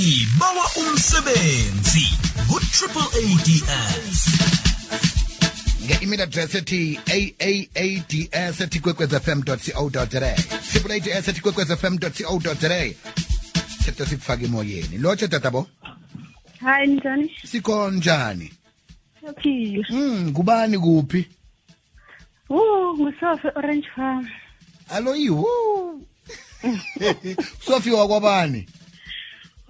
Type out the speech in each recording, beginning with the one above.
sibawa umsebenzi ku-AAADS nge-email address ethi aaads ethi kwekwezfm co za. Triple ads ethi kwekwezfm co za. Setho sikufaka emoyeni. Lotshe tatabo? Hayi njani? sikhonjani Siyaphila. mm kubani kuphi? Oh, ngusofe Orange Farm. alo iwo sofi kwabani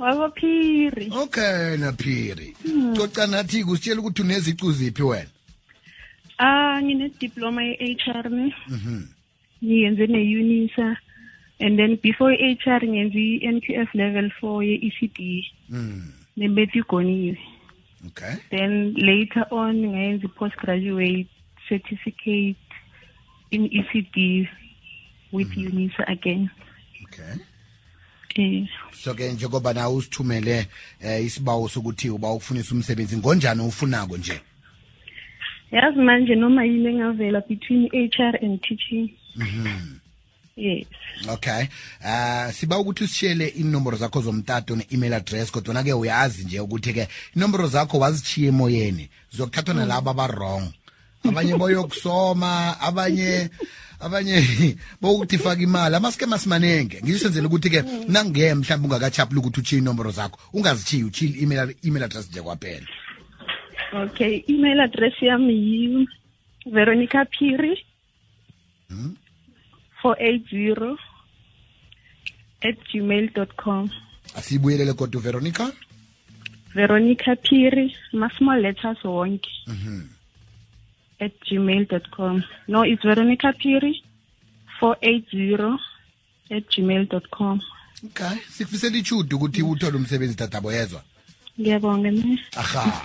Wabophiri. okay naphiri coca nathi kusitshela ukuthi unezicu ziphi wena Ah, ngine diploma ye-HR ne. Ngiyenze ne-UNISA and then before i-HR ngenze i-NQF level 4 ye-ECD. mm. Nebetigoniwe. okay Then later on ngayenza i-postgraduate certificate in ECD with UNISA again. okay. So ke njengoba nawe usithumele eh, isibawo sokuthi uba ufunisa umsebenzi ngonjani ufunako nje? Yazi manje noma yini engavela between HR and teaching. Yes. okay. Uh siba ukuthi usishele inomboro zakho zomtato ne-email address kodwa ke uyazi nje ukuthi ke inomboro zakho wazishiya emoyeni zokuthathwa nalabo aba-wrong abanye boyokusoma abanye abanye bokuthi faka imali amaskema simanenge ngisho senzela ukuthi ke nange mhlawumbe ungakachapula ukuthi uchiye inomboro zakho ungazitshiyi uchiye i-email email address nje kwaphela. Okay, email address yami yi Veronica Phiri 480 at gmail.com. asiyibuyelele kodwa uveronica Veronica? Phiri, ma small letters wonke. At gmail.com. No, it's Veronica Phiri 480 at gmail.com. okay. Sikufisela ichudu ukuthi uthole umsebenzi dadabo yezwa? Ngiyabonga ne. aha.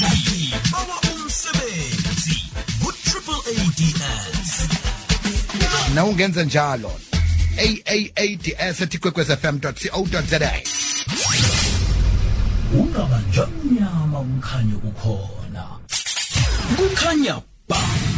Sibawa umsebenzi ku-AAADS na ungenza njalo. Aads ethi kwekwezfm co za. Ungaba njanyama umkhanye ukhona kukhanya ba.